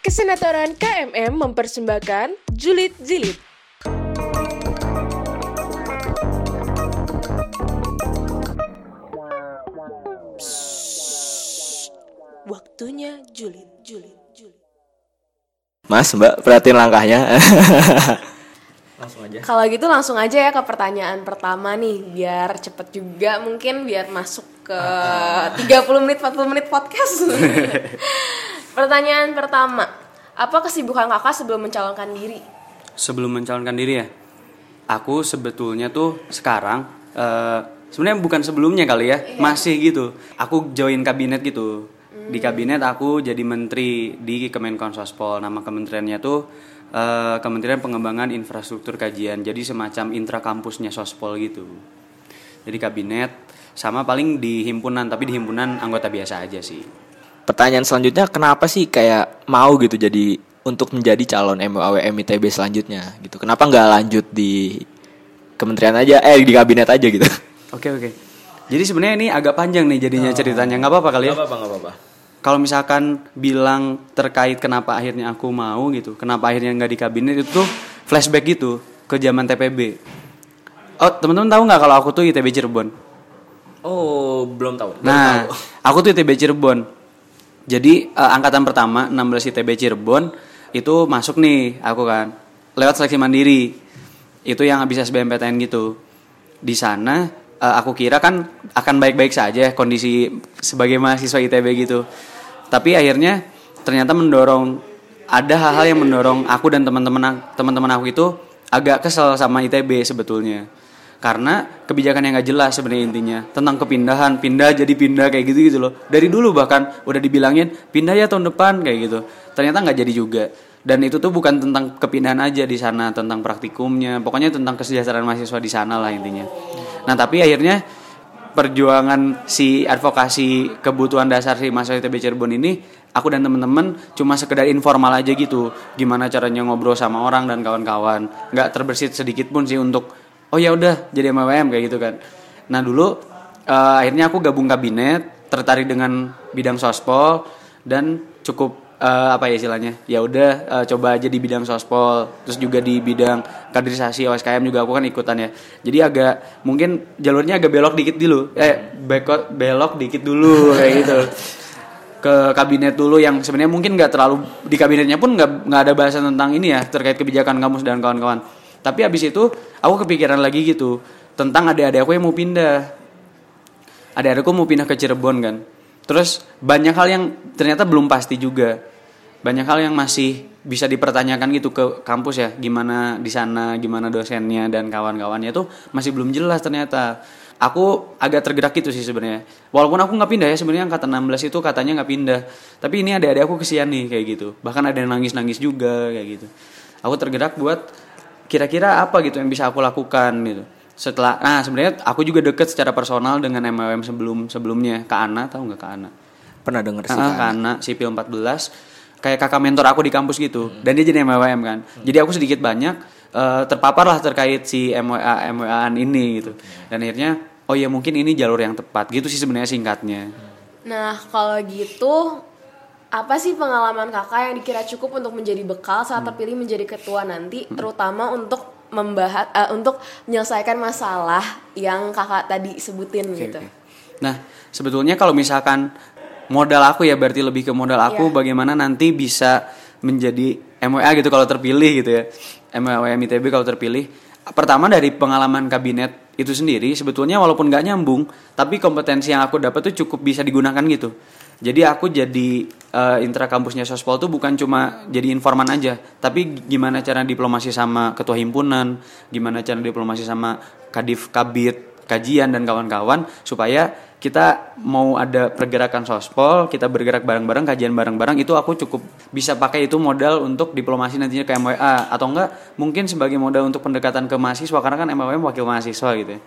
Kesenatoran KMM mempersembahkan Julid Jilid. Psst. Waktunya julid, julid, julid. Mas, Mbak, perhatiin langkahnya. Langsung aja. Kalau gitu langsung aja ya ke pertanyaan pertama nih Biar cepet juga mungkin biar masuk ke 30 menit 40 menit podcast Pertanyaan pertama Apa kesibukan kakak sebelum mencalonkan diri? sebelum mencalonkan diri ya? Aku sebetulnya tuh sekarang eh, sebenarnya bukan sebelumnya kali ya masih gitu. Aku join kabinet gitu. Di kabinet aku jadi menteri di Kemenkom Sospol nama kementeriannya tuh eh, Kementerian Pengembangan Infrastruktur Kajian. Jadi semacam intra kampusnya Sospol gitu. Jadi kabinet sama paling di himpunan tapi di himpunan anggota biasa aja sih Pertanyaan selanjutnya, kenapa sih kayak mau gitu jadi untuk menjadi calon MUAWM ITB selanjutnya gitu? Kenapa nggak lanjut di kementerian aja, eh di kabinet aja gitu? oke oke jadi sebenarnya ini agak panjang nih jadinya ceritanya nggak apa-apa kali ya apa-apa, nggak apa-apa. kalau misalkan bilang terkait kenapa akhirnya aku mau gitu, kenapa akhirnya nggak di kabinet itu tuh flashback gitu ke zaman TPB. Oh teman-teman tahu nggak kalau aku tuh ITB Cirebon? Oh, belum tahu. Nah, aku tuh ITB Cirebon. Jadi eh, angkatan pertama 16 ITB Cirebon itu masuk nih aku kan lewat seleksi mandiri. Itu yang habis SBMPTN gitu. Di sana eh, aku kira kan akan baik-baik saja kondisi sebagai mahasiswa ITB gitu. Tapi akhirnya ternyata mendorong ada hal-hal yang mendorong aku dan teman-teman teman-teman aku itu agak kesel sama ITB sebetulnya karena kebijakan yang nggak jelas sebenarnya intinya. Tentang kepindahan pindah jadi pindah kayak gitu gitu loh. Dari dulu bahkan udah dibilangin pindah ya tahun depan kayak gitu. Ternyata nggak jadi juga. Dan itu tuh bukan tentang kepindahan aja di sana tentang praktikumnya. Pokoknya tentang kesejahteraan mahasiswa di sana lah intinya. Nah tapi akhirnya perjuangan si advokasi kebutuhan dasar si mahasiswa ITB Cirebon ini aku dan teman-teman cuma sekedar informal aja gitu. Gimana caranya ngobrol sama orang dan kawan-kawan. Nggak terbersit sedikit pun sih untuk oh ya udah jadi MWM kayak gitu kan. Nah dulu eh, akhirnya aku gabung kabinet tertarik dengan bidang sospol dan cukup eh, apa ya istilahnya? Ya udah eh, coba aja di bidang sospol terus juga di bidang kaderisasi OSKM juga aku kan ikutan ya. Jadi agak mungkin jalurnya agak belok dikit dulu. Eh bekot belok dikit dulu kayak gitu. Ke kabinet dulu yang sebenarnya mungkin nggak terlalu di kabinetnya pun nggak nggak ada bahasan tentang ini ya terkait kebijakan kampus dan kawan-kawan tapi abis itu aku kepikiran lagi gitu tentang adik-adik aku yang mau pindah. Adik-adikku mau pindah ke Cirebon kan. Terus banyak hal yang ternyata belum pasti juga. Banyak hal yang masih bisa dipertanyakan gitu ke kampus ya. Gimana di sana gimana dosennya dan kawan-kawannya tuh masih belum jelas ternyata. Aku agak tergerak gitu sih sebenarnya. Walaupun aku nggak pindah ya sebenarnya angkatan 16 itu katanya nggak pindah. Tapi ini adik-adik aku kesian nih kayak gitu. Bahkan ada yang nangis-nangis juga kayak gitu. Aku tergerak buat kira-kira apa gitu yang bisa aku lakukan gitu. Setelah nah sebenarnya aku juga deket secara personal dengan MWM sebelum sebelumnya Kak Ana tahu nggak Kak Ana? Pernah denger sih Ah? Kak Ana. Sipil 14 kayak kakak mentor aku di kampus gitu. Dan dia jadi MWM kan. Jadi aku sedikit banyak eh, terpapar lah terkait si MWA MWAan ini gitu. Dan akhirnya oh ya mungkin ini jalur yang tepat. Gitu sih sebenarnya singkatnya. Nah kalau gitu apa sih pengalaman kakak yang dikira cukup untuk menjadi bekal saat terpilih menjadi ketua nanti, terutama untuk membahas, eh, untuk menyelesaikan masalah yang kakak tadi sebutin gitu. Oke. Nah, sebetulnya kalau misalkan modal aku ya berarti lebih ke modal aku Iya. bagaimana nanti bisa menjadi MWA gitu kalau terpilih gitu ya. MWA ITB kalau terpilih. Pertama dari pengalaman kabinet itu sendiri sebetulnya walaupun nggak nyambung, tapi kompetensi yang aku dapat tuh cukup bisa digunakan gitu. Jadi aku jadi eh, intra kampusnya Sospol tuh bukan cuma jadi informan aja, tapi gimana cara diplomasi sama ketua himpunan, gimana cara diplomasi sama kadif kabit kajian dan kawan-kawan supaya kita mau ada pergerakan sospol, kita bergerak bareng-bareng, kajian bareng-bareng itu aku cukup bisa pakai itu modal untuk diplomasi nantinya ke MWA atau enggak mungkin sebagai modal untuk pendekatan ke mahasiswa karena kan MWA wakil mahasiswa gitu ya.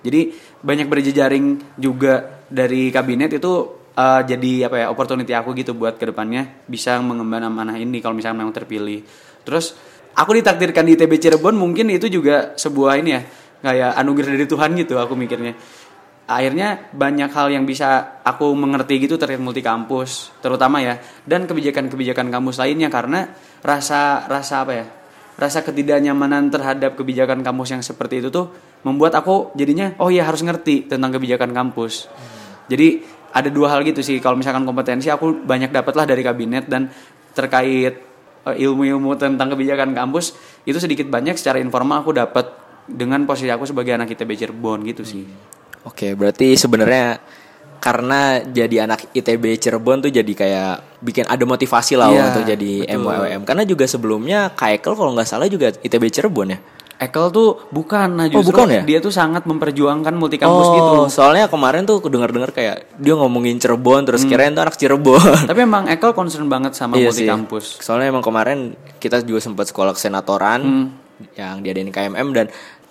Jadi banyak berjejaring juga dari kabinet itu eh, jadi apa ya opportunity aku gitu buat ke depannya bisa mengemban amanah ini kalau misalnya memang terpilih. Terus aku ditakdirkan di ITB Cirebon mungkin itu juga sebuah ini ya kayak anugerah dari Tuhan gitu aku mikirnya akhirnya banyak hal yang bisa aku mengerti gitu terkait multi kampus terutama ya dan kebijakan-kebijakan kampus lainnya karena rasa rasa apa ya rasa ketidaknyamanan terhadap kebijakan kampus yang seperti itu tuh membuat aku jadinya oh iya harus ngerti tentang kebijakan kampus jadi ada dua hal gitu sih kalau misalkan kompetensi aku banyak dapatlah dari kabinet dan terkait eh, ilmu-ilmu tentang kebijakan kampus itu sedikit banyak secara informal aku dapat dengan posisi aku sebagai anak ITB Cirebon gitu sih. Oke, berarti sebenarnya karena jadi anak ITB Cirebon tuh jadi kayak bikin ada motivasi lah Iya, untuk jadi. MWM. Karena juga sebelumnya Kak Ekel kalau nggak salah juga ITB Cirebon ya. Ekel tuh bukan, nah Oh, justru bukan ya? dia tuh sangat memperjuangkan multi kampus gitu. oh, soalnya kemarin tuh dengar-dengar kayak dia ngomongin Cirebon terus kirain tuh anak Cirebon. Tapi emang Ekel concern banget sama Iya multi kampus. Soalnya emang kemarin kita juga sempat sekolah kesenatoran Hmm. yang diadain KMM dan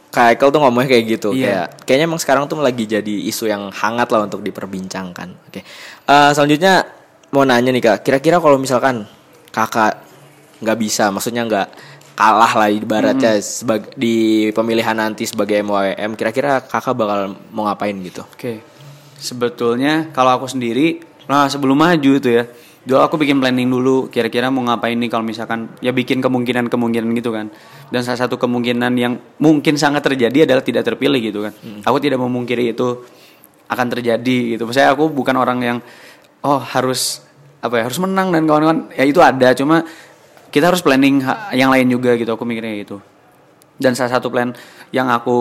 Kak Ekel tuh ngomongnya kayak gitu. Iya. Kayak kayaknya emang sekarang tuh lagi jadi isu yang hangat lah untuk diperbincangkan. Oke. Eh, selanjutnya mau nanya nih Kak, kira-kira kalau misalkan Kakak nggak bisa, maksudnya nggak kalah lah ibaratnya Hmm. sebagai di pemilihan nanti sebagai MWM, kira-kira Kakak bakal mau ngapain gitu? Oke. Sebetulnya kalau aku sendiri, nah sebelum maju itu ya, dulu aku bikin planning dulu kira-kira mau ngapain nih kalau misalkan ya bikin kemungkinan-kemungkinan gitu kan. Dan salah satu kemungkinan yang mungkin sangat terjadi adalah tidak terpilih gitu kan. Aku tidak memungkiri itu akan terjadi gitu. Saya aku bukan orang yang oh harus apa ya harus menang dan kawan-kawan ya itu ada cuma kita harus planning yang lain juga gitu aku mikirnya gitu. Dan salah satu plan yang aku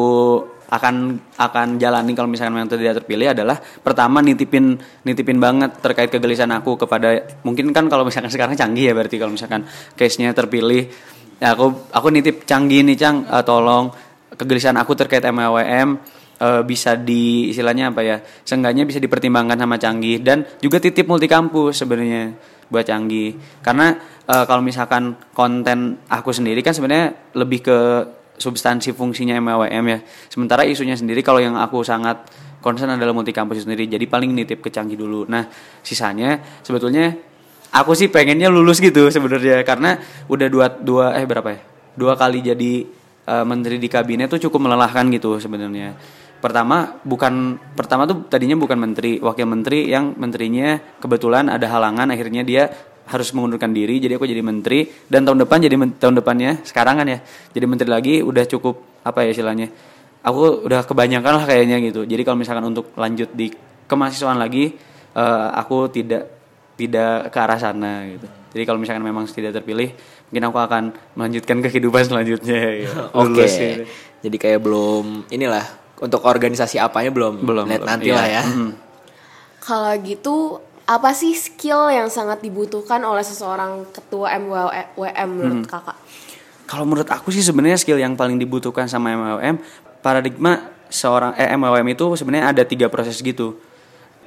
akan akan jalani kalau misalkan memang tidak terpilih adalah pertama nitipin nitipin banget terkait kegelisahan aku kepada mungkin kan kalau misalkan sekarang canggih ya berarti kalau misalkan case-nya terpilih. Ya aku aku nitip canggih nih Cang eh, tolong kegelisahan aku terkait MLWM eh, bisa di istilahnya apa ya seenggaknya bisa dipertimbangkan sama canggih dan juga titip multi kampus sebenarnya buat canggih. Karena eh, kalau misalkan konten aku sendiri kan sebenarnya lebih ke substansi fungsinya MWM ya. Sementara isunya sendiri kalau yang aku sangat concern adalah multi kampus sendiri. Jadi paling nitip ke canggih dulu. Nah sisanya sebetulnya aku sih pengennya lulus gitu sebenarnya. Karena udah dua dua eh berapa ya? Dua kali jadi eh, menteri di kabinet tuh cukup melelahkan gitu sebenarnya pertama bukan pertama tuh tadinya bukan menteri wakil menteri yang menterinya kebetulan ada halangan akhirnya dia harus mengundurkan diri jadi aku jadi menteri dan tahun depan jadi men- tahun depannya sekarang kan ya jadi menteri lagi udah cukup apa ya istilahnya aku udah kebanyakan lah kayaknya gitu jadi kalau misalkan untuk lanjut di kemahasiswaan lagi eh, aku tidak tidak ke arah sana gitu jadi kalau misalkan memang tidak terpilih mungkin aku akan melanjutkan kehidupan selanjutnya gitu. Oke. Lulus gitu. Jadi kayak belum inilah untuk organisasi apanya belum Belum, Lihat nanti Iya. lah ya. Mhm. Kalau gitu apa sih skill yang sangat dibutuhkan oleh seseorang ketua MWM menurut Hmm. kakak? Kalau menurut aku sih sebenarnya skill yang paling dibutuhkan sama MLM paradigma seorang eh, MLM itu sebenarnya ada tiga proses gitu.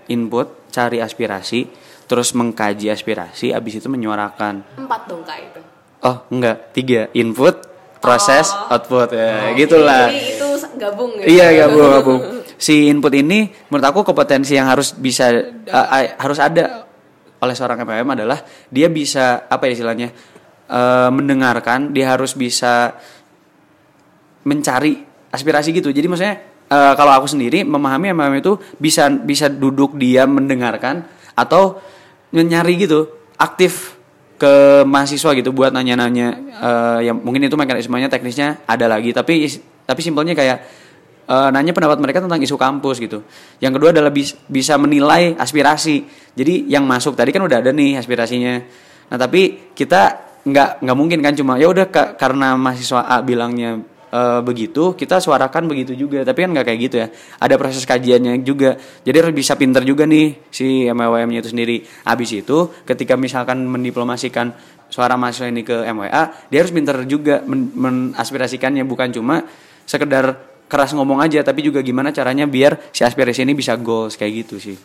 Input, cari aspirasi, terus mengkaji aspirasi, abis itu menyuarakan. Empat dong kak itu. Oh enggak, tiga input, proses, Oh. output ya gitulah. Jadi itu gabung ya? Iya gabung gabung. Si input ini menurut aku kompetensi yang harus bisa eh, harus ada oleh seorang MPM adalah dia bisa apa ya istilahnya eh, mendengarkan, dia harus bisa mencari aspirasi gitu. Jadi maksudnya eh, kalau aku sendiri memahami MPM itu bisa bisa duduk diam mendengarkan atau nyari gitu aktif ke mahasiswa gitu buat nanya-nanya eh, yang mungkin itu mekanismenya teknisnya ada lagi tapi tapi simpelnya kayak eh, nanya pendapat mereka tentang isu kampus gitu. Yang kedua adalah bis- bisa menilai aspirasi. Jadi yang masuk tadi kan udah ada nih aspirasinya. Nah tapi kita nggak nggak mungkin kan cuma ya udah ka- karena mahasiswa A bilangnya eh, begitu kita suarakan begitu juga tapi kan nggak kayak gitu ya ada proses kajiannya juga jadi harus bisa pinter juga nih si MWM-nya itu sendiri habis itu ketika misalkan mendiplomasikan suara mahasiswa ini ke MWA dia harus pinter juga men- menaspirasikannya bukan cuma sekedar keras ngomong aja tapi juga gimana caranya biar si aspirasi ini bisa goals kayak gitu sih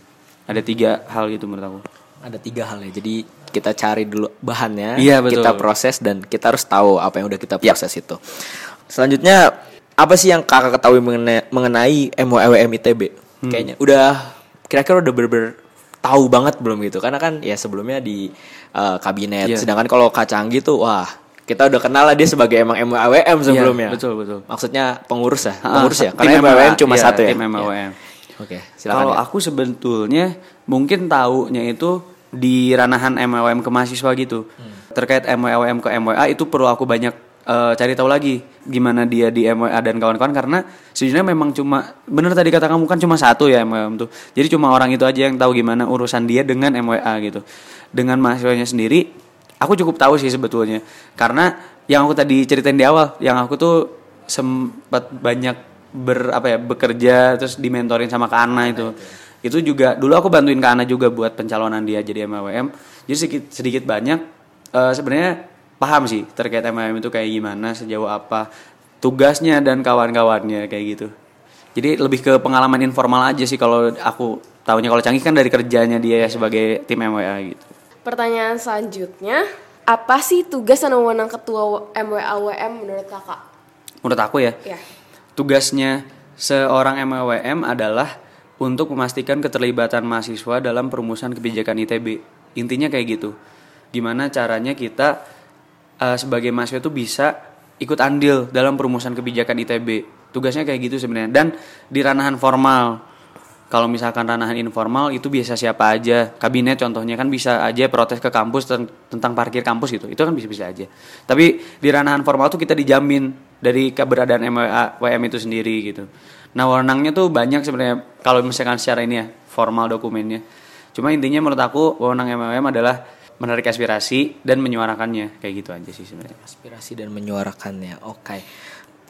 ada tiga hal gitu menurut aku Ada tiga hal ya. Jadi kita cari dulu bahannya, Iya, betul. kita proses dan kita harus tahu apa yang udah kita proses itu. Selanjutnya apa sih yang kakak ketahui mengenai, mengenai MWM ITB? Hmm. Kayaknya udah kira-kira udah bener-bener tahu banget belum gitu? Karena kan ya sebelumnya di uh, kabinet. Iya. Sedangkan kalau kacang gitu, wah kita udah kenal lah dia sebagai emang MWM sebelumnya. Iya, betul, betul. Maksudnya pengurus ya, Ah, pengurus ya. tim Karena MWM MWA, cuma iya, satu ya. tim MWM. Oke, silakan. Kalau ya. aku sebetulnya mungkin taunya itu di ranahan MWM ke mahasiswa gitu. Terkait MWM ke MWA itu perlu aku banyak eh, cari tahu lagi gimana dia di MWA dan kawan-kawan karena sejujurnya memang cuma bener tadi kata kamu kan cuma satu ya MWM tuh. Jadi cuma orang itu aja yang tahu gimana urusan dia dengan MWA gitu. Dengan mahasiswanya sendiri aku cukup tahu sih sebetulnya. Karena yang aku tadi ceritain di awal, yang aku tuh sempat banyak ber apa ya bekerja terus dimentorin sama Kak Ana itu. Itu juga dulu aku bantuin Kak Ana juga buat pencalonan dia jadi MWM jadi sedikit sedikit banyak eh, sebenarnya paham sih terkait MWM itu kayak gimana sejauh apa tugasnya dan kawan-kawannya kayak gitu. Jadi lebih ke pengalaman informal aja sih kalau aku tahunya kalau canggih kan dari kerjanya dia ya sebagai tim MWA gitu Pertanyaan selanjutnya, apa sih tugas dan wewenang ketua MWAWM menurut kakak? menurut aku ya Ya. Tugasnya seorang MWM adalah untuk memastikan keterlibatan mahasiswa dalam perumusan kebijakan ITB. Intinya kayak gitu. Gimana caranya kita eh, sebagai mahasiswa itu bisa ikut andil dalam perumusan kebijakan ITB. Tugasnya kayak gitu sebenarnya. Dan di ranahan formal. Kalau misalkan ranahan informal itu biasa siapa aja. Kabinet contohnya kan bisa aja protes ke kampus ten- tentang parkir kampus gitu. Itu kan bisa-bisa aja. Tapi di ranahan formal tuh kita dijamin dari keberadaan MWA WM itu sendiri gitu. Nah, wewenangnya tuh banyak sebenarnya kalau misalkan secara ini ya, formal dokumennya. Cuma intinya menurut aku wewenang MWM adalah menarik aspirasi dan menyuarakannya. Kayak gitu aja sih sebenarnya. aspirasi dan menyuarakannya. Oke.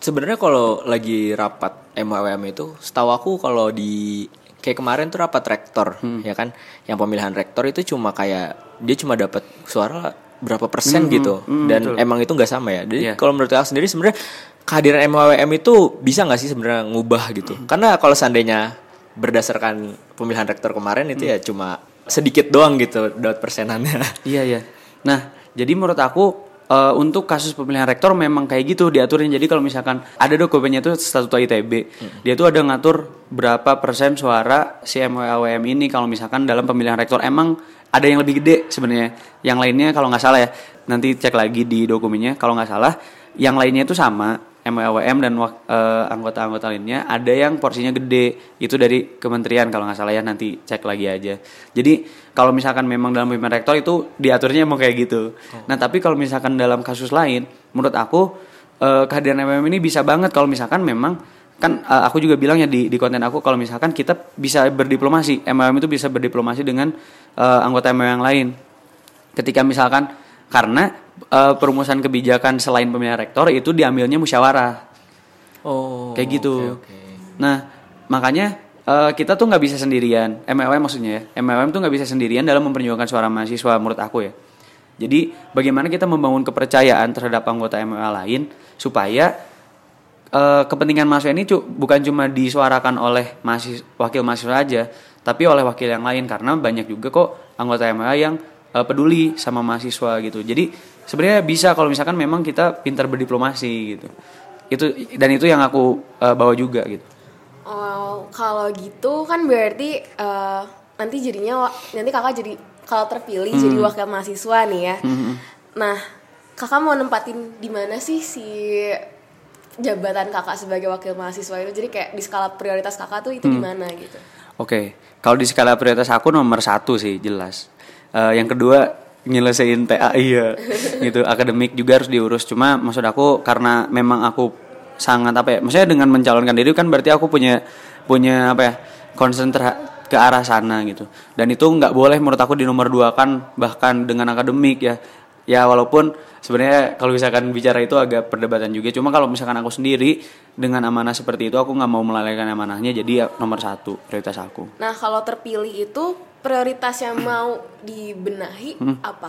Sebenarnya kalau lagi rapat MWM itu, setahu aku kalau di kayak kemarin tuh rapat rektor, ya kan? Yang pemilihan rektor itu cuma kayak dia cuma dapat suara berapa persen gitu, dan emang itu nggak sama ya. Jadi Iya. kalau menurut aku sendiri sebenarnya kehadiran MWM itu bisa nggak sih sebenarnya ngubah gitu? Karena kalau seandainya berdasarkan pemilihan rektor kemarin itu ya cuma sedikit doang gitu dapat persenannya. Iya iya. Nah, jadi menurut aku eh, untuk kasus pemilihan rektor memang kayak gitu diaturin. Jadi kalau misalkan ada dokumennya itu statuta ITB, dia tuh ada ngatur berapa persen suara si MWAWM ini kalau misalkan dalam pemilihan rektor emang ada yang lebih gede sebenarnya. Yang lainnya kalau nggak salah ya, nanti cek lagi di dokumennya. Kalau nggak salah, yang lainnya itu sama. MWAWM dan eh, anggota-anggota lainnya ada yang porsinya gede. Itu dari kementerian kalau nggak salah ya nanti cek lagi aja. Jadi kalau misalkan memang dalam pimpinan rektor itu diaturnya mau kayak gitu. Nah tapi kalau misalkan dalam kasus lain menurut aku eh, kehadiran MWM ini bisa banget. Kalau misalkan memang kan eh, aku juga bilang ya di di konten aku kalau misalkan kita bisa berdiplomasi MWM itu bisa berdiplomasi dengan eh, anggota MWM yang lain. Ketika misalkan karena eh, perumusan kebijakan selain pemilihan rektor itu diambilnya musyawarah Oh, kayak gitu. oke, oke. Nah makanya eh, kita tuh nggak bisa sendirian, MLM maksudnya ya, MLM tuh nggak bisa sendirian dalam memperjuangkan suara mahasiswa menurut aku ya. Jadi bagaimana kita membangun kepercayaan terhadap anggota MLM lain supaya eh, kepentingan mahasiswa ini cu- bukan cuma disuarakan oleh mahasiswa, wakil mahasiswa aja, tapi oleh wakil yang lain karena banyak juga kok anggota MLA yang eh, peduli sama mahasiswa gitu. Jadi sebenarnya bisa kalau misalkan memang kita pintar berdiplomasi gitu. Itu dan itu yang aku eh, bawa juga gitu. Oh, kalau gitu kan berarti eh, nanti jadinya nanti kakak jadi kalau terpilih Hmm. jadi wakil mahasiswa nih ya. Nah, kakak mau nempatin di mana sih si jabatan kakak sebagai wakil mahasiswa itu? Jadi kayak di skala prioritas kakak tuh itu di Hmm. mana gitu? Oke, kalau di skala prioritas aku nomor satu sih jelas. Eh, yang kedua nyelesain TA iya, gitu akademik juga harus diurus. Cuma maksud aku karena memang aku sangat apa ya, maksudnya dengan mencalonkan diri kan berarti aku punya punya apa ya concern ke arah sana gitu. Dan itu nggak boleh menurut aku di nomor dua kan bahkan dengan akademik ya. Ya walaupun sebenarnya kalau misalkan bicara itu agak perdebatan juga. Cuma kalau misalkan aku sendiri dengan amanah seperti itu aku nggak mau melalaikan amanahnya. Jadi ya nomor satu prioritas aku. Nah, kalau terpilih itu prioritas yang mau dibenahi Hmm. apa?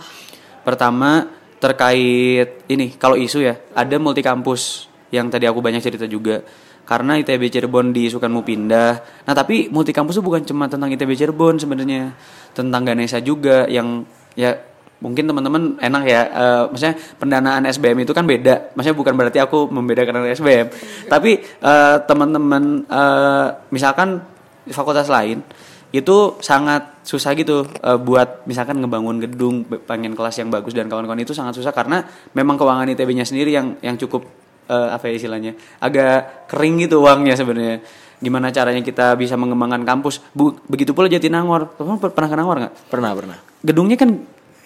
Pertama terkait ini kalau isu ya ada multi kampus yang tadi aku banyak cerita juga karena ITB Cirebon diisukan mau pindah. Nah tapi multi kampus itu bukan cuma tentang ITB Cirebon sebenarnya tentang Ganesha juga yang ya mungkin teman-teman enak ya eh, maksudnya pendanaan SBM itu kan beda maksudnya bukan berarti aku membedakan dengan SBM tapi eh, teman-teman eh, misalkan fakultas lain itu sangat susah gitu eh, buat misalkan ngebangun gedung pengen kelas yang bagus dan kawan-kawan itu sangat susah karena memang keuangan ITB-nya sendiri yang yang cukup eh, apa ya istilahnya agak kering gitu uangnya sebenarnya gimana caranya kita bisa mengembangkan kampus. Bu, begitu pula Jatinangor. Kamu per- pernah ke Nangor nggak? Pernah pernah. Gedungnya kan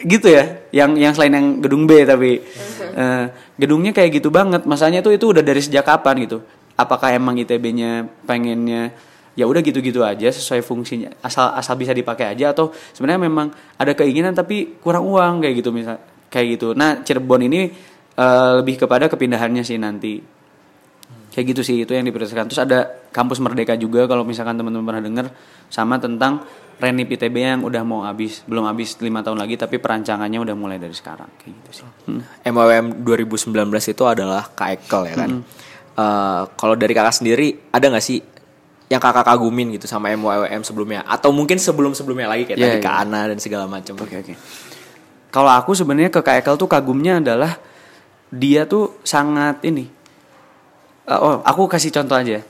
gitu ya, yang yang selain yang gedung B tapi eh, gedungnya kayak gitu banget. Masanya tuh itu udah dari sejak kapan gitu? Apakah emang ITB-nya pengennya ya udah gitu-gitu aja sesuai fungsinya asal asal bisa dipakai aja atau sebenarnya memang ada keinginan tapi kurang uang kayak gitu misal kayak gitu. Nah Cirebon ini eh, lebih kepada kepindahannya sih nanti kayak gitu sih itu yang diprioritaskan terus ada kampus merdeka juga kalau misalkan teman-teman pernah dengar sama tentang Renip ITB yang udah mau habis belum habis lima tahun lagi tapi perancangannya udah mulai dari sekarang kayak gitu sih Hmm. MWM 2019 itu adalah KEKL ya kan. Eh, kalau dari kakak sendiri ada nggak sih yang kakak kagumin gitu sama MWM sebelumnya atau mungkin sebelum sebelumnya lagi kayak Iya, tadi iya. Kak Ana dan segala macam. Oke oke. Kalau aku sebenarnya ke KKL tuh kagumnya adalah dia tuh sangat ini. Eh, oh, aku kasih contoh aja.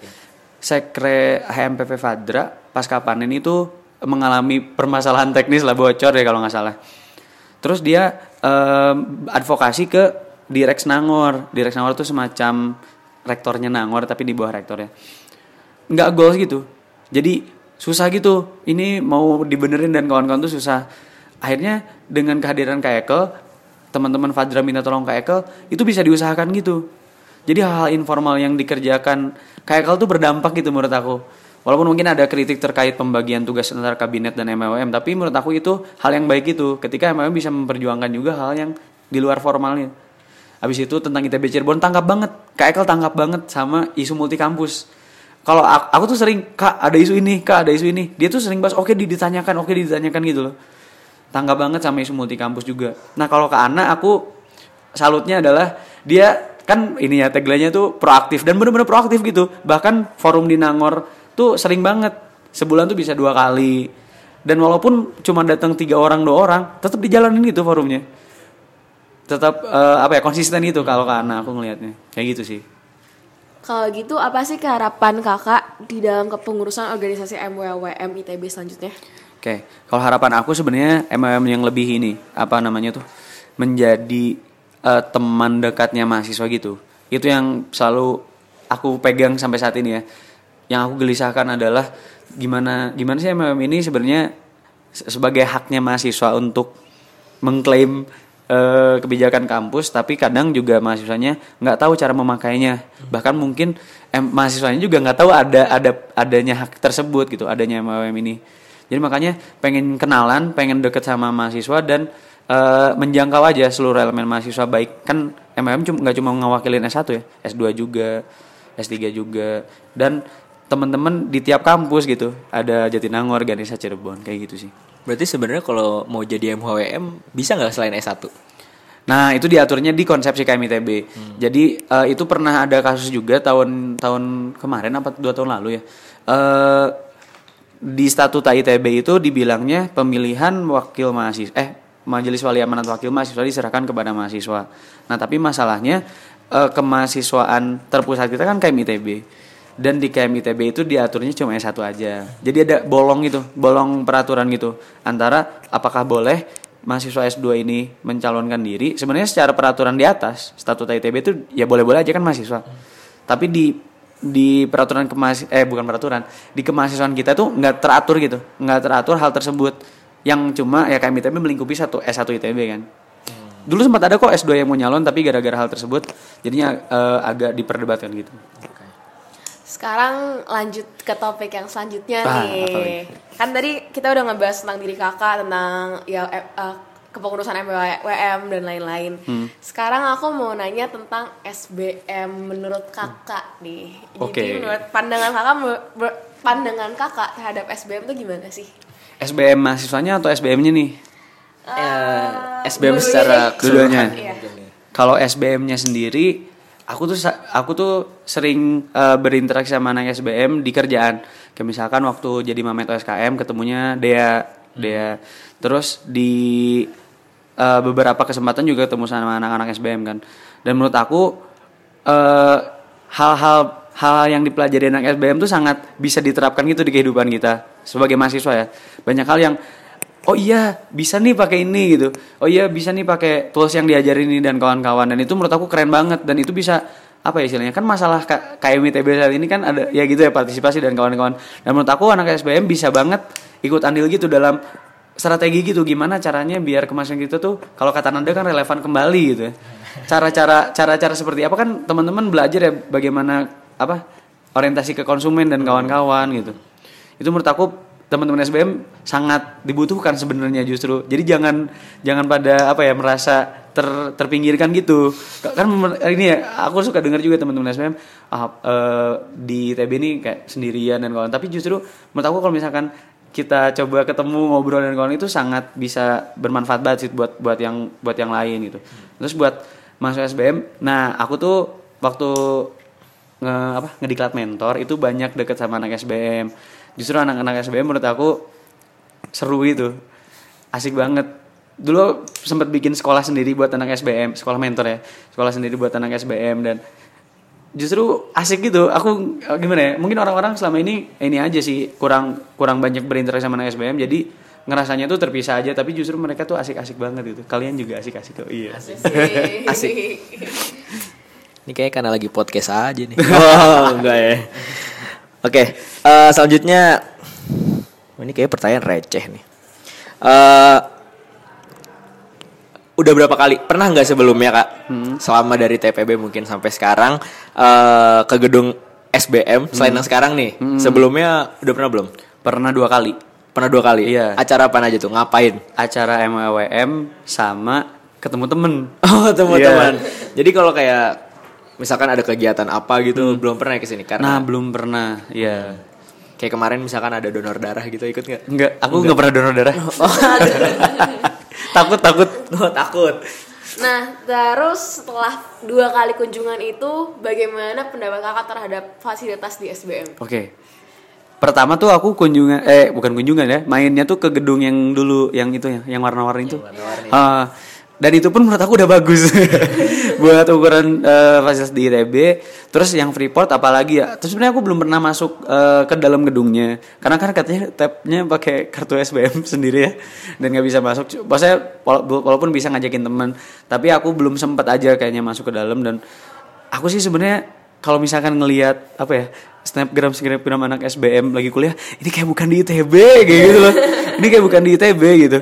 Sekre HMPP Fadra pasca panen itu mengalami permasalahan teknis lah bocor ya kalau nggak salah. Terus dia em, advokasi ke Direx Nangor. Direx Nangor tuh semacam rektornya Nangor tapi di bawah rektornya nggak goals gitu. Jadi susah gitu. Ini mau dibenerin dan kawan-kawan tuh susah. Akhirnya dengan kehadiran KEKL teman-teman Fadra minta tolong KEKL itu bisa diusahakan gitu. Jadi hal-hal informal yang dikerjakan KEKL tuh berdampak gitu menurut aku. Walaupun mungkin ada kritik terkait pembagian tugas antara kabinet dan MLM tapi menurut aku itu hal yang baik itu. Ketika MLM bisa memperjuangkan juga hal yang di luar formalnya. Habis itu tentang ITB Cirebon tangkap banget. KEKL tangkap banget sama isu multi kampus. Kalau aku, aku tuh sering, Kak ada isu ini, Kak ada isu ini. Dia tuh sering bahas, oke ditanyakan, oke ditanyakan gitu loh. Tanggap banget sama isu multi kampus juga. Nah kalau ke Ana aku salutnya adalah dia kan ini ya tagline-nya tuh proaktif dan bener-bener proaktif gitu. Bahkan forum di Nangor tuh sering banget. Sebulan tuh bisa dua kali. Dan walaupun cuma datang tiga orang dua orang, tetap dijalanin gitu forumnya tetap eh, apa ya konsisten itu kalau ke anak aku ngelihatnya kayak gitu sih Kalau gitu apa sih keharapan kakak di dalam kepengurusan organisasi MWWM ITB selanjutnya? oke kalau harapan aku sebenarnya MLM yang lebih ini apa namanya tuh menjadi eh, teman dekatnya mahasiswa gitu itu yang selalu aku pegang sampai saat ini ya yang aku gelisahkan adalah gimana gimana sih MLM ini sebenarnya se- sebagai haknya mahasiswa untuk mengklaim eh, kebijakan kampus tapi kadang juga mahasiswanya nggak tahu cara memakainya. Bahkan mungkin em, mahasiswanya juga nggak tahu ada ada adanya hak tersebut gitu adanya MLM ini. Jadi makanya pengen kenalan pengen deket sama mahasiswa dan eh, menjangkau aja seluruh elemen mahasiswa. Baik kan MLM cuma nggak cuma ngewakilin S1 ya S2 juga S3 juga. Dan teman-teman di tiap kampus gitu ada Jatinangor Ganesha Cirebon kayak gitu sih Berarti sebenarnya kalau mau jadi MHWM bisa nggak selain S1? Nah itu diaturnya di konsepsi KMITB. Jadi eh, itu pernah ada kasus juga tahun tahun kemarin apa dua tahun lalu ya. Eh di statuta ITB itu dibilangnya pemilihan wakil mahasiswa eh majelis wali amanat wakil mahasiswa diserahkan kepada mahasiswa. Nah tapi masalahnya eh, kemahasiswaan terpusat kita kan KMITB dan di KMITB itu diaturnya cuma S1 aja. Jadi ada bolong gitu, bolong peraturan gitu antara apakah boleh mahasiswa S2 ini mencalonkan diri. Sebenarnya secara peraturan di atas statuta ITB itu ya boleh-boleh aja kan mahasiswa. Tapi di di peraturan kemas eh bukan peraturan, di kemahasiswaan kita tuh nggak teratur gitu, nggak teratur hal tersebut. Yang cuma ya KMITB melingkupi satu S1 ITB kan. Dulu sempat ada kok S2 yang mau nyalon tapi gara-gara hal tersebut jadinya eh, agak diperdebatkan gitu. Sekarang lanjut ke topik yang selanjutnya nih. lagi? Kan tadi kita udah ngebahas tentang diri kakak, tentang ya eh, eh, kepengurusan MWM dan lain-lain. Hmm. Sekarang aku mau nanya tentang SBM menurut kakak nih. Oke. Jadi menurut pandangan kakak, pandangan kakak terhadap SBM itu gimana sih? SBM mahasiswanya atau SBM-nya nih? Eh, SBM dua-duanya secara. Dua-duanya. Iya. Kalau SBM-nya sendiri, aku tuh aku tuh sering eh, berinteraksi sama anak SBM di kerjaan. Kayak misalkan waktu jadi Mamet OSKM ketemunya Dea, Dea. Terus di eh, beberapa kesempatan juga ketemu sama anak-anak SBM kan. Dan menurut aku eh, hal-hal hal yang dipelajari anak SBM tuh sangat bisa diterapkan gitu di kehidupan kita sebagai mahasiswa ya. Banyak hal yang oh iya bisa nih pakai ini gitu oh iya bisa nih pakai tools yang diajarin ini dan kawan-kawan dan itu menurut aku keren banget dan itu bisa apa ya istilahnya? Kan masalah K- KM ITB saat ini kan ada ya gitu ya partisipasi dan kawan-kawan. Dan menurut aku anak SBM bisa banget ikut andil gitu dalam strategi gitu. Gimana caranya biar kemasan kita tuh kalau kata Nanda kan relevan kembali gitu ya. cara-cara cara-cara seperti apa kan teman-teman belajar ya bagaimana apa orientasi ke konsumen dan kawan-kawan gitu. Itu menurut aku teman-teman SBM sangat dibutuhkan sebenarnya justru. Jadi jangan jangan pada apa ya merasa ter, terpinggirkan gitu. Kan ini ya aku suka dengar juga teman-teman SBM ah, eh, di TB ini kayak sendirian dan kawan. Tapi justru menurut aku kalau misalkan kita coba ketemu ngobrol dan kawan itu sangat bisa bermanfaat banget sih buat buat yang buat yang lain gitu. Terus buat masuk SBM, nah aku tuh waktu nge apa ngediklat mentor itu banyak deket sama anak SBM justru anak-anak SBM menurut aku seru itu asik banget. Dulu sempat bikin sekolah sendiri buat anak SBM sekolah mentor ya. Sekolah sendiri buat anak SBM dan justru asik gitu. Aku eh, gimana ya mungkin orang-orang selama ini ini aja sih kurang kurang banyak berinteraksi sama anak SBM jadi ngerasanya tuh terpisah aja tapi justru mereka tuh asik-asik banget gitu. Kalian juga asik-asik kok iya. Asik. Ini kayak karena lagi podcast aja nih. Oh, enggak ya. Oke, eh, selanjutnya oh, ini kayak pertanyaan receh nih. Eh udah berapa kali? Pernah nggak sebelumnya kak? Selama dari TPB mungkin sampai sekarang eh ke gedung SBM selain yang sekarang nih. Sebelumnya udah pernah belum? pernah dua kali Pernah dua kali. Iya. Acara apa aja tuh? Ngapain? acara MWM sama ketemu temen Oh teman-teman. Iya. Jadi kalau kayak misalkan ada kegiatan apa gitu belum pernah ke sini nah karena belum pernah ya kayak kemarin misalkan ada donor darah gitu ikut nggak? Enggak, aku nggak pernah donor darah. Oh, takut takut. oh, takut. Nah, terus setelah dua kali kunjungan itu, bagaimana pendapat kakak terhadap fasilitas di SBM? Oke. Pertama tuh aku kunjungan eh bukan kunjungan ya, mainnya tuh ke gedung yang dulu yang itu ya, yang warna-warni itu. Ah, dan itu pun menurut aku udah bagus buat ukuran eh, fasilitas di ITB. Terus yang Freeport apalagi ya. Terus sebenarnya aku belum pernah masuk eh, ke dalam gedungnya karena kan katanya tabnya pakai kartu SBM sendiri ya dan nggak bisa masuk. Maksudnya wala- walaupun bisa ngajakin teman, tapi aku belum sempat aja kayaknya masuk ke dalam dan aku sih sebenarnya kalau misalkan ngelihat apa ya snapgram snapgram anak SBM lagi kuliah ini kayak bukan di ITB kayak gitu loh ini kayak bukan di ITB gitu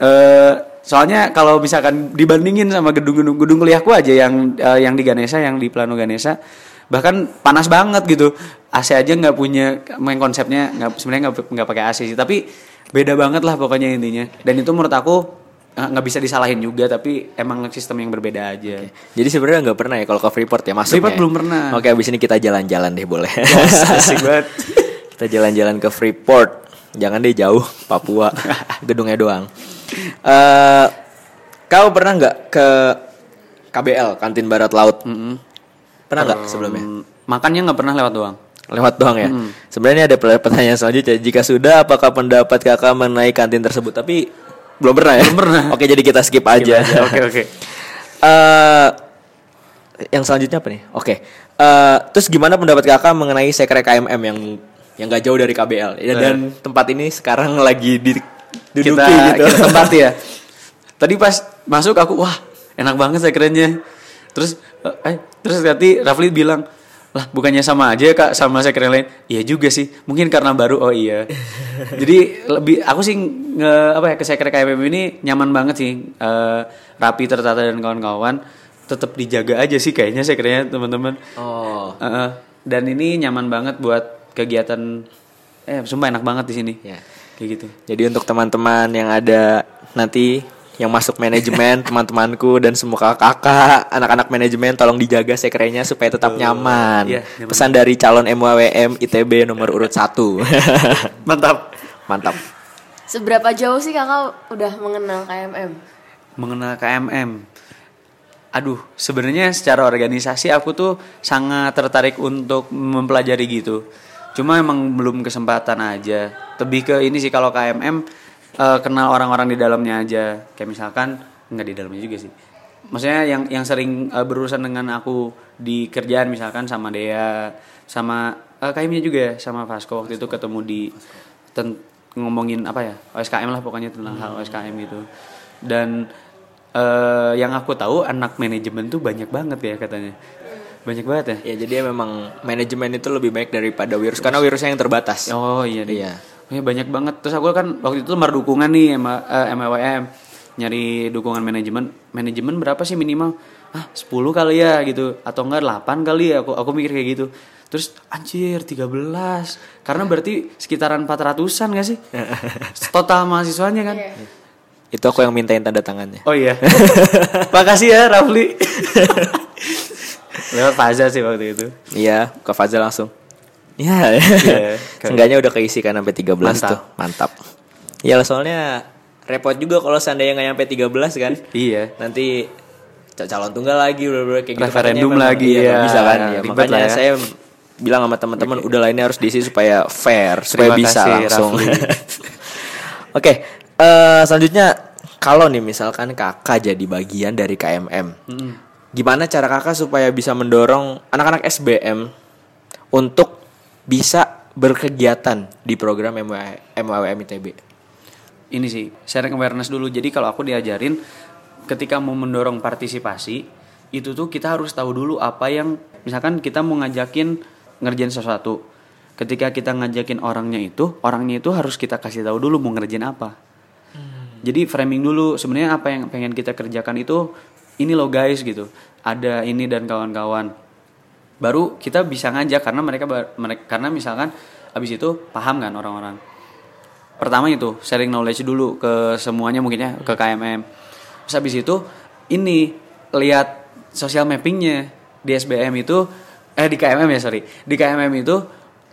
eh soalnya kalau misalkan dibandingin sama gedung-gedung gedung kuliahku aja yang eh, yang di Ganesha yang di Plano Ganesha bahkan panas banget gitu AC aja nggak punya main konsepnya nggak sebenarnya nggak nggak pakai AC sih tapi beda banget lah pokoknya intinya dan itu menurut aku eh, nggak bisa disalahin juga tapi emang sistem yang berbeda aja Jadi sebenarnya nggak pernah ya kalau ke Freeport ya masuk. Freeport belum pernah. Oke, abis ini kita jalan-jalan deh boleh. asik banget kita jalan-jalan ke Freeport. Jangan deh jauh, Papua. Gedungnya doang. Eh, kau pernah nggak ke KBL Kantin Barat Laut? Pernah nggak sebelumnya? Hmm, makannya nggak pernah lewat doang Lewat doang ya. Sebenarnya ada pertanyaan selanjutnya. Jika sudah, apakah pendapat kakak mengenai kantin tersebut? Tapi belum pernah ya. Belum pernah. Oke, jadi kita skip aja. oke oke Eh, yang selanjutnya apa nih? Oke. Eh, terus gimana pendapat kakak mengenai sekre KMM yang yang gak jauh dari KBL Ya, dan tempat ini sekarang lagi di duduki kita, gitu. kita tempati ya tadi pas masuk aku wah enak banget saya kerennya terus eh terus nanti Rafli bilang lah bukannya sama aja kak sama saya keren lain iya juga sih mungkin karena baru oh iya jadi lebih aku sih nge, apa ya ke sekre KMM ini nyaman banget sih Eh, rapi tertata dan kawan-kawan tetap dijaga aja sih kayaknya sekrenya teman-teman Oh. Heeh. dan ini nyaman banget buat kegiatan eh sumpah enak banget di sini Ya. Kayak gitu Jadi untuk teman-teman yang ada nanti yang masuk manajemen, teman-temanku dan semua kakak-kakak, anak-anak manajemen tolong dijaga sekrenya supaya tetap nyaman. Iya, nyaman. Pesan dari calon MWWM ITB nomor urut 1. mantap Mantap. Seberapa jauh sih kakak udah mengenal KMM? mengenal KMM. Aduh, sebenarnya secara organisasi aku tuh sangat tertarik untuk mempelajari gitu. Cuma emang belum kesempatan aja. Lebih ke ini sih kalau KMM eh, kenal orang-orang di dalamnya aja. Kayak misalkan nggak di dalamnya juga sih. Maksudnya yang yang sering eh, berurusan dengan aku di kerjaan misalkan sama Dea, sama eh, KM-nya juga ya, sama Vasco waktu itu ketemu di ten- ngomongin apa ya OSKM lah pokoknya tentang hal OSKM gitu dan eh, yang aku tahu anak manajemen tuh banyak banget ya katanya banyak banget ya. Ya jadi memang manajemen itu lebih baik daripada virus karena virusnya yang terbatas. Oh iya deh. Iya. Iya banyak banget. Terus aku kan waktu itu lembar dukungan nih sama eh, MWM nyari dukungan manajemen. Manajemen berapa sih minimal? Ah, 10 kali ya gitu atau enggak 8 kali ya aku aku mikir kayak gitu. Terus anjir 13. Karena berarti sekitaran 400-an gak sih? Total mahasiswanya kan? Iya. Itu aku yang mintain tanda tangannya. Oh iya. Makasih ya Rafli. Lewat Faza sih waktu itu. Iya, ke Fazal langsung. Iya. Iya. Seenggaknya udah keisi kan sampai 13 Mantap. tuh. Mantap. Ya soalnya repot juga kalau seandainya nggak nyampe 13 kan. Iya. Nanti cal- calon tunggal lagi udah kayak gitu Referendum Katanya memang- lagi, iya, nggak ya. bisa kan ya, makanya ya. saya bilang sama teman-teman udah ini harus diisi supaya fair supaya Terima bisa kasih, langsung oke eh, selanjutnya kalau nih misalkan kakak jadi bagian dari KMM gimana cara kakak supaya bisa mendorong anak-anak SBM untuk bisa berkegiatan di program MW- MWM ITB ini sih sharing awareness dulu. Jadi kalau aku diajarin ketika mau mendorong partisipasi itu tuh kita harus tahu dulu apa yang misalkan kita mau ngajakin ngerjain sesuatu. Ketika kita ngajakin orangnya itu orangnya itu harus kita kasih tahu dulu mau ngerjain apa. Jadi framing dulu sebenarnya apa yang pengen kita kerjakan itu ini loh guys gitu. Ada ini dan kawan-kawan. Baru kita bisa ngajak karena mereka mereka karena misalkan abis itu paham kan orang-orang. Pertama itu sharing knowledge dulu ke semuanya mungkin ya ke KMM terus habis itu ini lihat social mappingnya di SBM itu eh di KMM ya sorry. Di KMM itu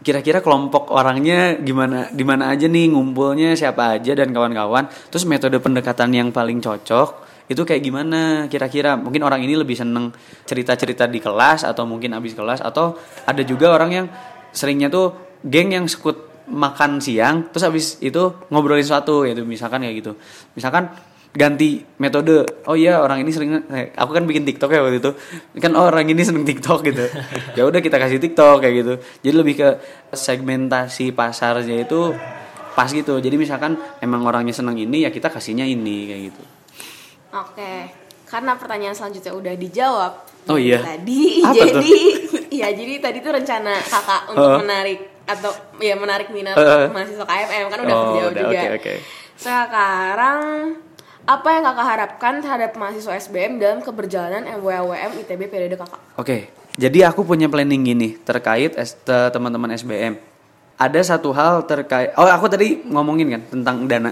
kira-kira kelompok orangnya gimana di mana aja nih ngumpulnya siapa aja dan kawan-kawan. Terus metode pendekatan yang paling cocok itu kayak gimana kira-kira? Mungkin orang ini lebih seneng cerita-cerita di kelas atau mungkin abis kelas atau ada juga orang yang seringnya tuh geng yang sekut makan siang terus habis itu ngobrolin sesuatu gitu misalkan kayak gitu. Misalkan ganti metode oh iya orang ini sering aku kan bikin TikTok ya waktu itu. Kan oh, orang ini seneng TikTok gitu. Ya udah kita kasih TikTok kayak gitu. Jadi lebih ke segmentasi pasarnya itu pas gitu. Jadi misalkan emang orangnya seneng ini ya kita kasihnya ini kayak gitu Oke, karena pertanyaan selanjutnya udah dijawab. Oh iya. Tadi Apa jadi ya jadi tadi tuh rencana kakak untuk Heeh. menarik atau ya menarik minat Heeh. mahasiswa KMM kan udah Oh, terjawab udah, juga. oke, oke. Sekarang apa yang kakak harapkan terhadap mahasiswa SBM dalam keberjalanan MWWM ITB periode kakak? Oke, jadi aku punya planning gini terkait teman-teman SBM. Ada satu hal terkait, oh aku tadi ngomongin kan tentang dana.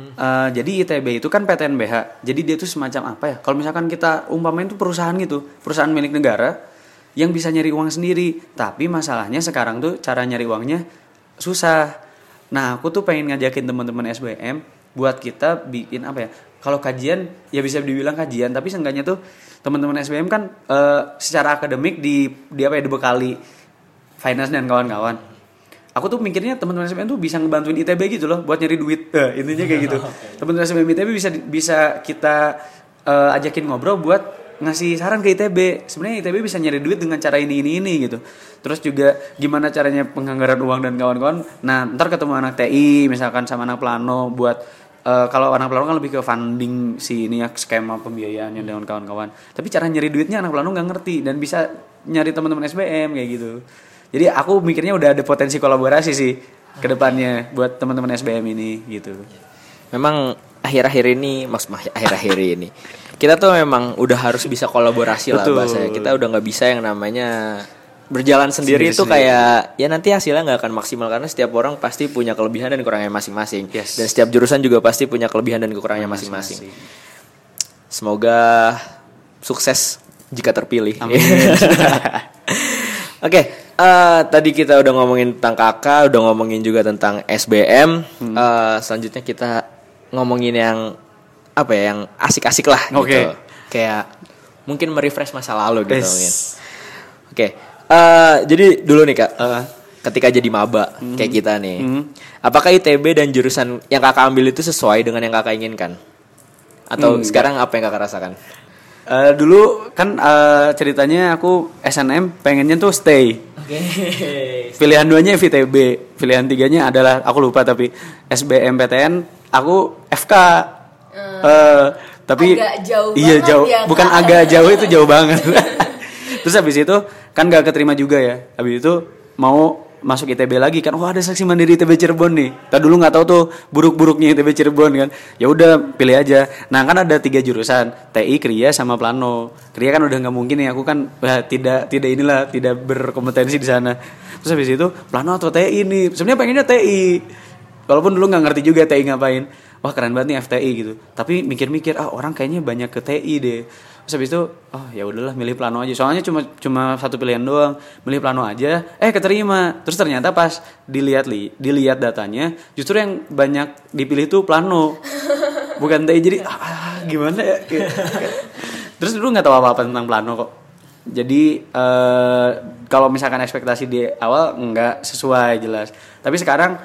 Eh, jadi ITB itu kan PTNBH, jadi dia tuh semacam apa ya? Kalau misalkan kita umpamain itu perusahaan gitu, perusahaan milik negara yang bisa nyari uang sendiri. Tapi masalahnya sekarang tuh cara nyari uangnya susah. Nah, aku tuh pengen ngajakin teman-teman SBM buat kita bikin apa ya? Kalau kajian ya bisa dibilang kajian, tapi seenggaknya tuh teman-teman SBM kan eh, secara akademik di di apa ya dibekali finance dan kawan-kawan. Aku tuh mikirnya teman-teman SBM tuh bisa ngebantuin ITB gitu loh buat nyari duit. Eh, intinya kayak gitu. Teman-teman SBM ITB bisa bisa kita eh, ajakin ngobrol buat ngasih saran ke ITB. Sebenarnya ITB bisa nyari duit dengan cara ini ini ini gitu. Terus juga gimana caranya penganggaran uang dan kawan-kawan. Nah, ntar ketemu anak TI misalkan sama anak plano buat eh, kalau anak plano kan lebih ke funding si ini ya skema pembiayaannya dengan kawan-kawan. Tapi cara nyari duitnya anak plano nggak ngerti dan bisa nyari teman-teman SBM kayak gitu. Jadi aku mikirnya udah ada potensi kolaborasi sih ke depannya buat teman-teman SBM ini gitu. memang akhir-akhir ini mas mah- akhir-akhir ini kita tuh memang udah harus bisa kolaborasi lah Betul. bahasanya kita udah nggak bisa yang namanya berjalan sendiri itu kayak ya nanti hasilnya nggak akan maksimal karena setiap orang pasti punya kelebihan dan kekurangannya masing-masing Yes. dan setiap jurusan juga pasti punya kelebihan dan kekurangannya masing-masing semoga sukses jika terpilih Amin. Oke, eh, tadi kita udah ngomongin tentang kakak, udah ngomongin juga tentang SBM. Hmm. Eh, selanjutnya kita ngomongin yang apa ya, yang asik-asik lah Oke. gitu. Kayak mungkin merefresh masa lalu gitu Yes. mungkin. Oke, eh, jadi dulu nih kak, Eh. ketika jadi maba kayak kita nih, Hmm. apakah ITB dan jurusan yang kakak ambil itu sesuai dengan yang kakak inginkan? Atau Hmm, sekarang apa yang kakak rasakan? Eh, dulu kan eh, ceritanya aku SNM pengennya tuh stay. Oke. Pilihan duanya FITB, pilihan tiganya adalah aku lupa tapi SBMPTN aku FK. Eh, tapi Agak jauh iya jauh, ya, bukan Kak. agak jauh itu jauh banget. Terus habis itu kan gak keterima juga ya. Habis itu mau masuk ITB lagi kan. Wah, ada seleksi mandiri ITB Cirebon nih. Kita dulu nggak tahu tuh buruk-buruknya ITB Cirebon kan. Ya udah pilih aja. Nah, kan ada tiga jurusan, TI, Kria sama Plano. Kria kan udah nggak mungkin ya. Aku kan tidak tidak inilah tidak berkompetensi di sana. Terus habis itu Plano atau TI nih. Sebenarnya pengennya TI. Walaupun dulu nggak ngerti juga TI ngapain. Wah keren banget nih FTI gitu. Tapi mikir-mikir ah orang kayaknya banyak ke TI deh. Terus habis itu oh ya udahlah milih plano aja. Soalnya cuma cuma satu pilihan doang. Milih plano aja. Eh keterima. Terus ternyata pas dilihat li, dilihat datanya justru yang banyak dipilih tuh plano. Bukan TI jadi ah, gimana ya? Terus dulu nggak tahu apa-apa tentang plano kok. Jadi eh, kalau misalkan ekspektasi di awal nggak sesuai jelas. Tapi sekarang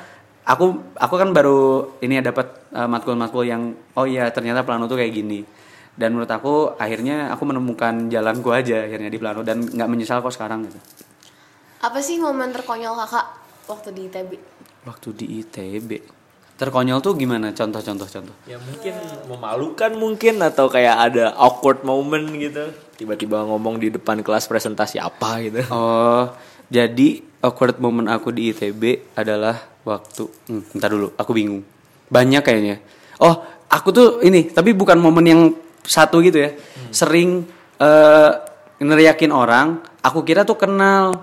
aku aku kan baru ini ya dapat uh, matkul-matkul yang oh iya ternyata plano tuh kayak gini dan menurut aku akhirnya aku menemukan jalanku aja akhirnya di plano dan nggak menyesal kok sekarang gitu Apa sih momen terkonyol kakak waktu di ITB? waktu di ITB terkonyol tuh gimana contoh-contoh contoh Ya mungkin memalukan mungkin atau kayak ada awkward moment gitu. Tiba-tiba ngomong di depan kelas presentasi apa gitu. oh jadi awkward moment aku di ITB adalah waktu hmm, bentar dulu aku bingung banyak kayaknya oh aku tuh ini tapi bukan momen yang satu gitu ya. Sering eh neriakin orang aku kira tuh kenal.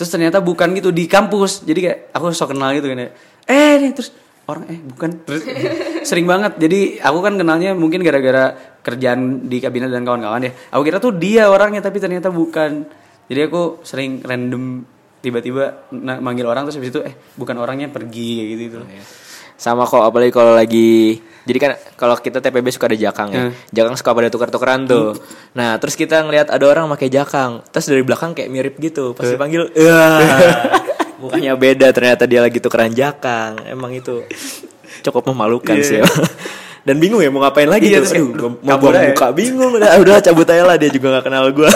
Terus ternyata bukan gitu di kampus. Jadi kayak aku sok kenal gitu kan ya. Eh nih terus orang eh bukan. Terus sering banget. Jadi aku kan kenalnya mungkin gara-gara kerjaan di kabinet dan kawan-kawan ya. Aku kira tuh dia orangnya tapi ternyata bukan. Jadi aku sering random tiba-tiba manggil orang terus habis itu eh bukan orangnya pergi kayak gitu gitu Sama kok apalagi kalau lagi jadi kan kalau kita TPB suka ada jakang ya. Hmm. Jakang suka pada tukar-tukaran tuh. Nah, terus kita ngelihat ada orang pakai jakang. Terus dari belakang kayak mirip gitu. Pas dipanggil, "Wah." mukanya beda ternyata dia lagi tukeran jakang. Emang itu cukup memalukan sih. ya. Dan bingung ya mau ngapain lagi Iya, tuh. terus kayak, Aduh, "Duh, mau buang aja." muka bingung. Udah, udah cabut aja lah dia juga gak kenal gua.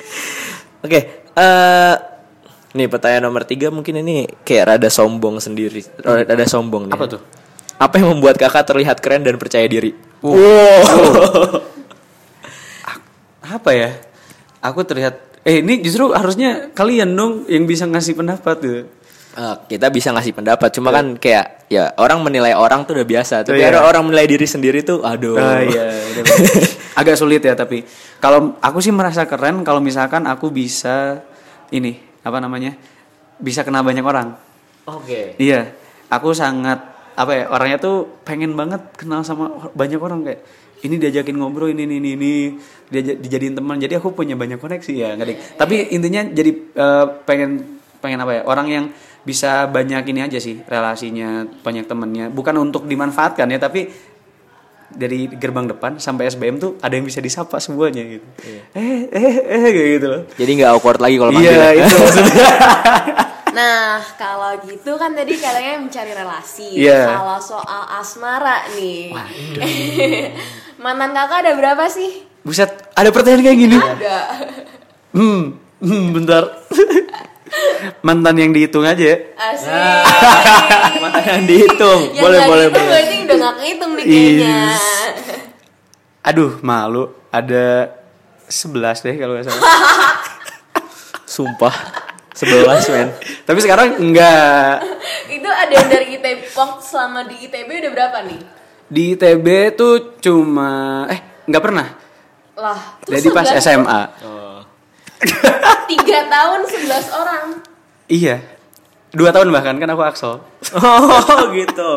Oke, eh nih pertanyaan nomor tiga mungkin ini kayak rada sombong sendiri, rada sombong nih. Apa tuh? Apa yang membuat kakak terlihat keren dan percaya diri? apa ya aku terlihat eh ini justru harusnya kalian dong yang bisa ngasih pendapat tuh Eh, kita bisa ngasih pendapat, cuma kan kayak ya orang menilai orang tuh udah biasa, tapi iya. ada orang menilai diri sendiri tuh, aduh. Ah, iya, udah bener. agak sulit ya tapi kalau aku sih merasa keren kalau misalkan aku bisa ini apa namanya bisa kenal banyak orang. Oke. iya aku sangat apa ya orangnya tuh pengen banget kenal sama banyak orang kayak ini diajakin ngobrol ini ini ini, ini dia dijadiin teman. Jadi aku punya banyak koneksi ya nggak tapi intinya jadi eh, pengen pengen apa ya orang yang bisa banyak ini aja sih relasinya banyak temennya. Bukan untuk dimanfaatkan ya tapi dari gerbang depan sampai SBM tuh ada yang bisa disapa semuanya gitu eh eh eh kayak gitu loh Jadi nggak awkward lagi kalau manggil. iya ya. itu maksudnya Nah, kalau gitu kan tadi katanya mencari relasi. Iya. Kalau soal asmara nih. Mantan kakak ada berapa sih? buset ada pertanyaan kayak gini Ada. Hmm, hmm bentar. Mantan yang dihitung aja ya. Asik. Mana yang dihitung? Yang boleh boleh dihitung boleh. berarti udah gak kehitung nih kayaknya. Is. Aduh, malu. Ada 11 deh kalau nggak salah. Sumpah. Sebelas men. Tapi sekarang enggak. Itu ada yang dari ITB Pok selama di ITB udah berapa nih? Di ITB tuh cuma eh nggak pernah. Lah, Jadi pas 11 SMA. Tiga tahun 11 orang. Iya. Dua tahun bahkan kan aku Axel. Oh gitu.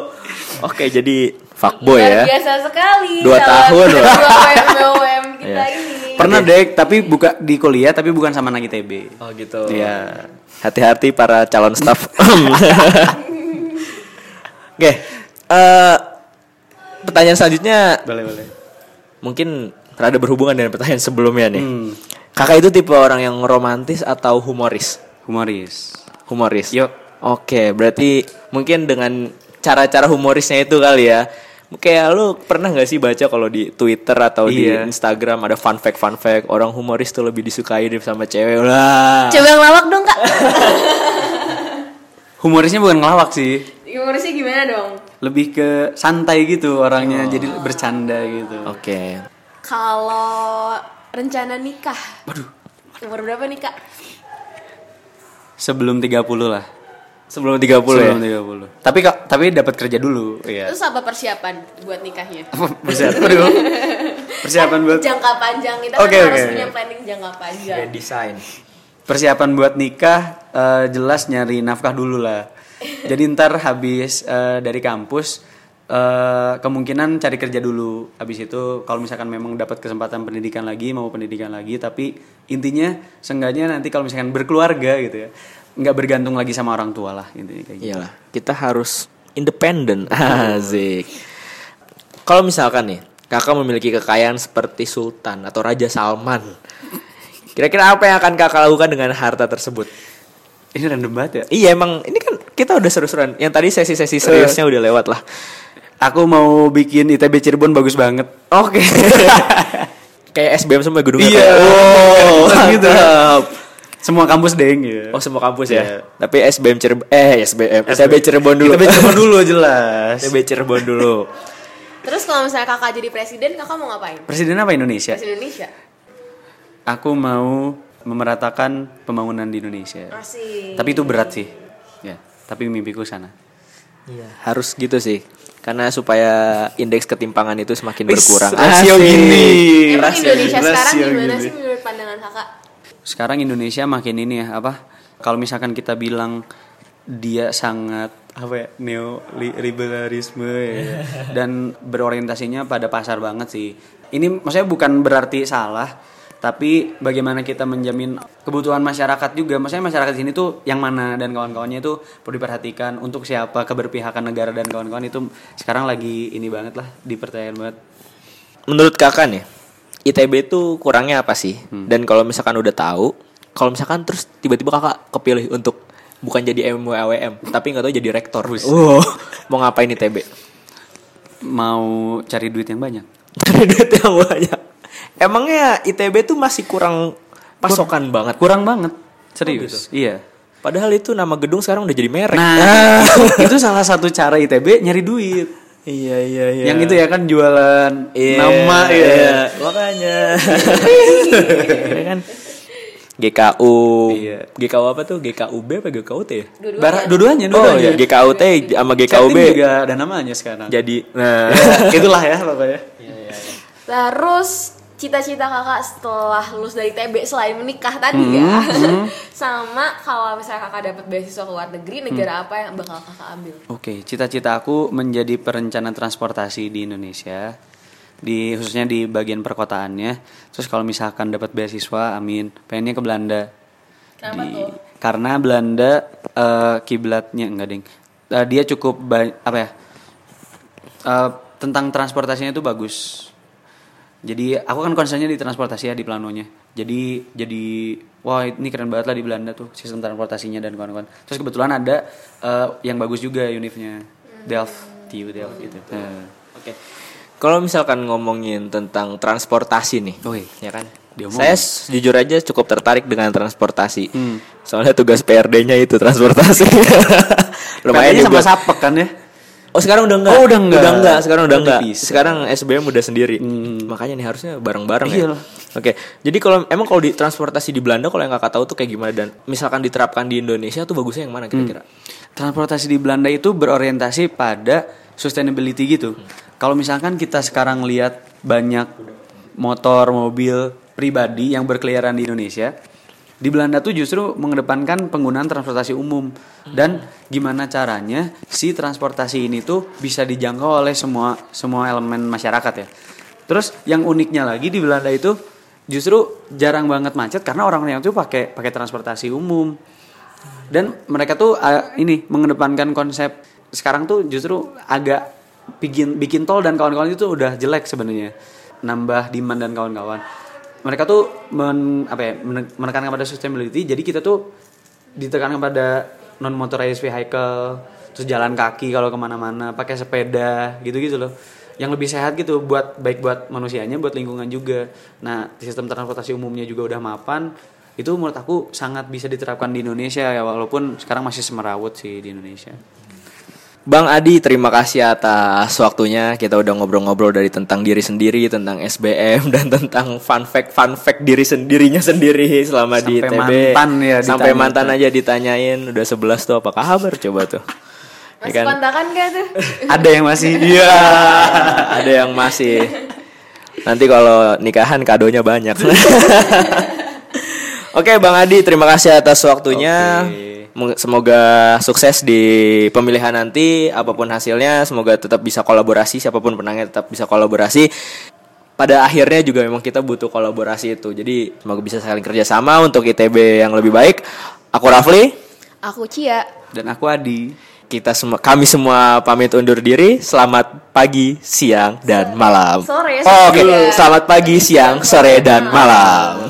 Oke jadi fuckboy ya. biasa sekali. Dua tahun loh. Kita Iya. ini. Pernah dek, tapi buka di kuliah tapi bukan sama anak ITB. Oh gitu. Iya. Hati-hati para calon staff. Oke. eh, pertanyaan selanjutnya Boleh boleh. mungkin rada berhubungan dengan pertanyaan sebelumnya nih. Hmm. Kakak itu tipe orang yang romantis atau humoris? Humoris. Humoris. Yuk. Oke, berarti mungkin dengan cara-cara humorisnya itu kali ya. Kayak lu pernah gak sih baca kalau di Twitter atau Iya. di Instagram ada fun fact fun fact orang humoris tuh lebih disukai daripada sama cewek lah. Coba yang lawak dong kak. Humorisnya bukan ngelawak sih. Humorisnya gimana dong? Lebih ke santai gitu orangnya, jadi bercanda gitu. Oke. Kalau rencana nikah, Waduh, Umur berapa nih kak? Sebelum 30 lah. Sebelum 30 ya. Sebelum 30. Tapi kak, tapi dapat kerja dulu, iya. Terus apa persiapan buat nikahnya? Persiapan aduh. Persiapan buat Jangka panjang kita Oke, kan harus oke. punya planning jangka panjang. Kayak desain. persiapan buat nikah eh, jelas nyari nafkah dulu lah. Jadi ntar habis eh, dari kampus eh, kemungkinan cari kerja dulu. Habis itu kalau misalkan memang dapat kesempatan pendidikan lagi mau pendidikan lagi tapi intinya seenggaknya nanti kalau misalkan berkeluarga gitu ya nggak bergantung lagi sama orang tua lah intinya kayak gitu. Iyalah, kita harus independen. Asik. Kalau misalkan nih, kakak memiliki kekayaan seperti Sultan atau Raja Salman. Kira-kira apa yang akan kakak lakukan dengan harta tersebut? Ini random banget ya. Iya emang ini kan kita udah seru-seruan. Yang tadi sesi-sesi seriusnya udah lewat lah. Aku mau bikin ITB Cirebon bagus banget. Oke. Kayak SBM semua gedungnya. Iya. Oh, gitu. Semua kampus deng ya. Oh semua kampus ya. Iya. Tapi SBM Cirebon eh SBM ITB Cirebon dulu. ITB Cirebon dulu jelas. ITB Cirebon dulu. Terus kalau misalnya kakak jadi presiden, kakak mau ngapain? Presiden apa Indonesia? Presiden Indonesia. Aku mau memeratakan pembangunan di Indonesia. Masih. Tapi itu berat sih. Ya, tapi mimpiku sana. Iya, harus gitu sih. Karena supaya indeks ketimpangan itu semakin berkurang. rasio gini. Emang Rasio- Indonesia sekarang rasio gimana gini. sih menurut pandangan kakak? Sekarang Indonesia makin ini ya, apa? Kalau misalkan kita bilang dia sangat apa ya neoliberalisme ya dan berorientasinya pada pasar banget sih. Ini maksudnya bukan berarti salah, tapi bagaimana kita menjamin kebutuhan masyarakat juga. Maksudnya masyarakat di sini tuh yang mana dan kawan-kawannya itu perlu diperhatikan untuk siapa keberpihakan negara dan kawan-kawan itu sekarang lagi ini banget lah dipercayakan banget. Menurut kakak nih, ITB itu kurangnya apa sih? Hmm. Dan kalau misalkan udah tahu, kalau misalkan terus tiba-tiba kakak kepilih untuk bukan jadi MWAWM, tapi nggak tahu jadi rektor. Oh, mau ngapain ITB? Mau cari duit yang banyak. Karena duit yang banyak. Emangnya ITB tuh masih kurang pasokan banget. Kurang banget. Serius. Iya. Padahal itu nama gedung sekarang udah jadi merek. Nah, itu salah satu cara ITB nyari duit. iya iya iya. Yang itu ya kan jualan Iya, nama ya. iya. Makanya. Iya kan? GKU. Iya. GKU apa tuh? GKUB apa GKUT ya? Dua-duanya. Bara- Dua-duanya, Oh dua-duanya. iya, GKUT sama GKUB Setting juga ada namanya sekarang. jadi nah Itulah ya pokoknya. Terus cita-cita kakak setelah lulus dari TB selain menikah tadi Hmm, ya, sama kalau misalnya kakak dapat beasiswa ke luar negeri, negara Hmm. apa yang bakal kakak ambil? Oke, cita-cita aku menjadi perencana transportasi di Indonesia. Di khususnya di bagian perkotaannya. Terus kalau misalkan dapat beasiswa, amin. Pengennya ke Belanda. Kenapa Di- tuh? Karena Belanda eh, kiblatnya enggak ding. Eh, dia cukup apa ya? Eh, tentang transportasinya itu bagus. Jadi aku kan concernnya di transportasi ya di planonya. Jadi jadi wah ini keren banget lah di Belanda tuh sistem transportasinya dan kawan-kawan. Terus kebetulan ada eh, yang bagus juga univnya Delft, TU Delft gitu. Eh, Oke. Kalau misalkan ngomongin tentang transportasi nih, Woi. ya kan? Diomongin. Saya jujur aja cukup tertarik dengan transportasi. Hmm. Soalnya tugas PRD-nya itu transportasi. Lumayan juga. sama sapek kan ya? Oh sekarang udah enggak? Oh, udah enggak. Udah enggak, sekarang udah enggak. Sekarang SBM udah sendiri. Hmm. Makanya nih harusnya bareng-bareng ya. Oke. Jadi kalau emang kalau di transportasi di Belanda kalau yang kakak tahu tuh kayak gimana dan misalkan diterapkan di Indonesia tuh bagusnya yang mana kira-kira? Transportasi di Belanda itu berorientasi pada sustainability gitu. Kalau misalkan kita sekarang lihat banyak motor, mobil pribadi yang berkeliaran di Indonesia, di Belanda tuh justru mengedepankan penggunaan transportasi umum. Dan gimana caranya si transportasi ini tuh bisa dijangkau oleh semua semua elemen masyarakat ya. Terus yang uniknya lagi di Belanda itu justru jarang banget macet karena orang yang tuh pakai pakai transportasi umum. Dan mereka tuh uh, ini mengedepankan konsep sekarang tuh justru agak bikin bikin tol dan kawan-kawan itu udah jelek sebenarnya. Nambah demand dan kawan-kawan mereka tuh men, apa ya, men- menekankan pada sustainability. Jadi kita tuh ditekankan pada non motorized vehicle terus jalan kaki kalau ke mana-mana pakai sepeda gitu-gitu loh. Yang lebih sehat gitu buat baik buat manusianya buat lingkungan juga. Nah sistem transportasi umumnya juga udah mapan. Itu menurut aku sangat bisa diterapkan di Indonesia ya walaupun sekarang masih semerawut sih di Indonesia Bang Adi, terima kasih atas waktunya. Kita udah ngobrol-ngobrol dari tentang diri sendiri, tentang SBM dan tentang fun fact fun fact diri sendirinya sendiri selama di Sampai ITB. mantan ya Sampai ditanya. mantan aja ditanyain. Udah 11 tuh apa kabar coba tuh. Ya Masih kan? kontakan gak tuh? Ada yang masih Iya, ada yang masih. Nanti kalau nikahan kadonya banyak. Oke, Bang Adi, terima kasih atas waktunya. Meng- Semoga sukses di pemilihan nanti, apa pun hasilnya, semoga tetap bisa kolaborasi, siapa pun penangnya tetap bisa kolaborasi. Pada akhirnya juga memang kita butuh kolaborasi itu. Jadi semoga bisa saling kerjasama untuk ITB yang lebih baik. Aku Rafli, Aku Cia. dan aku Adi. kita semua, kami semua pamit undur diri. Selamat pagi, siang, dan malam. Sore, Oh, Oke, sore. selamat pagi, siang, sore, dan malam.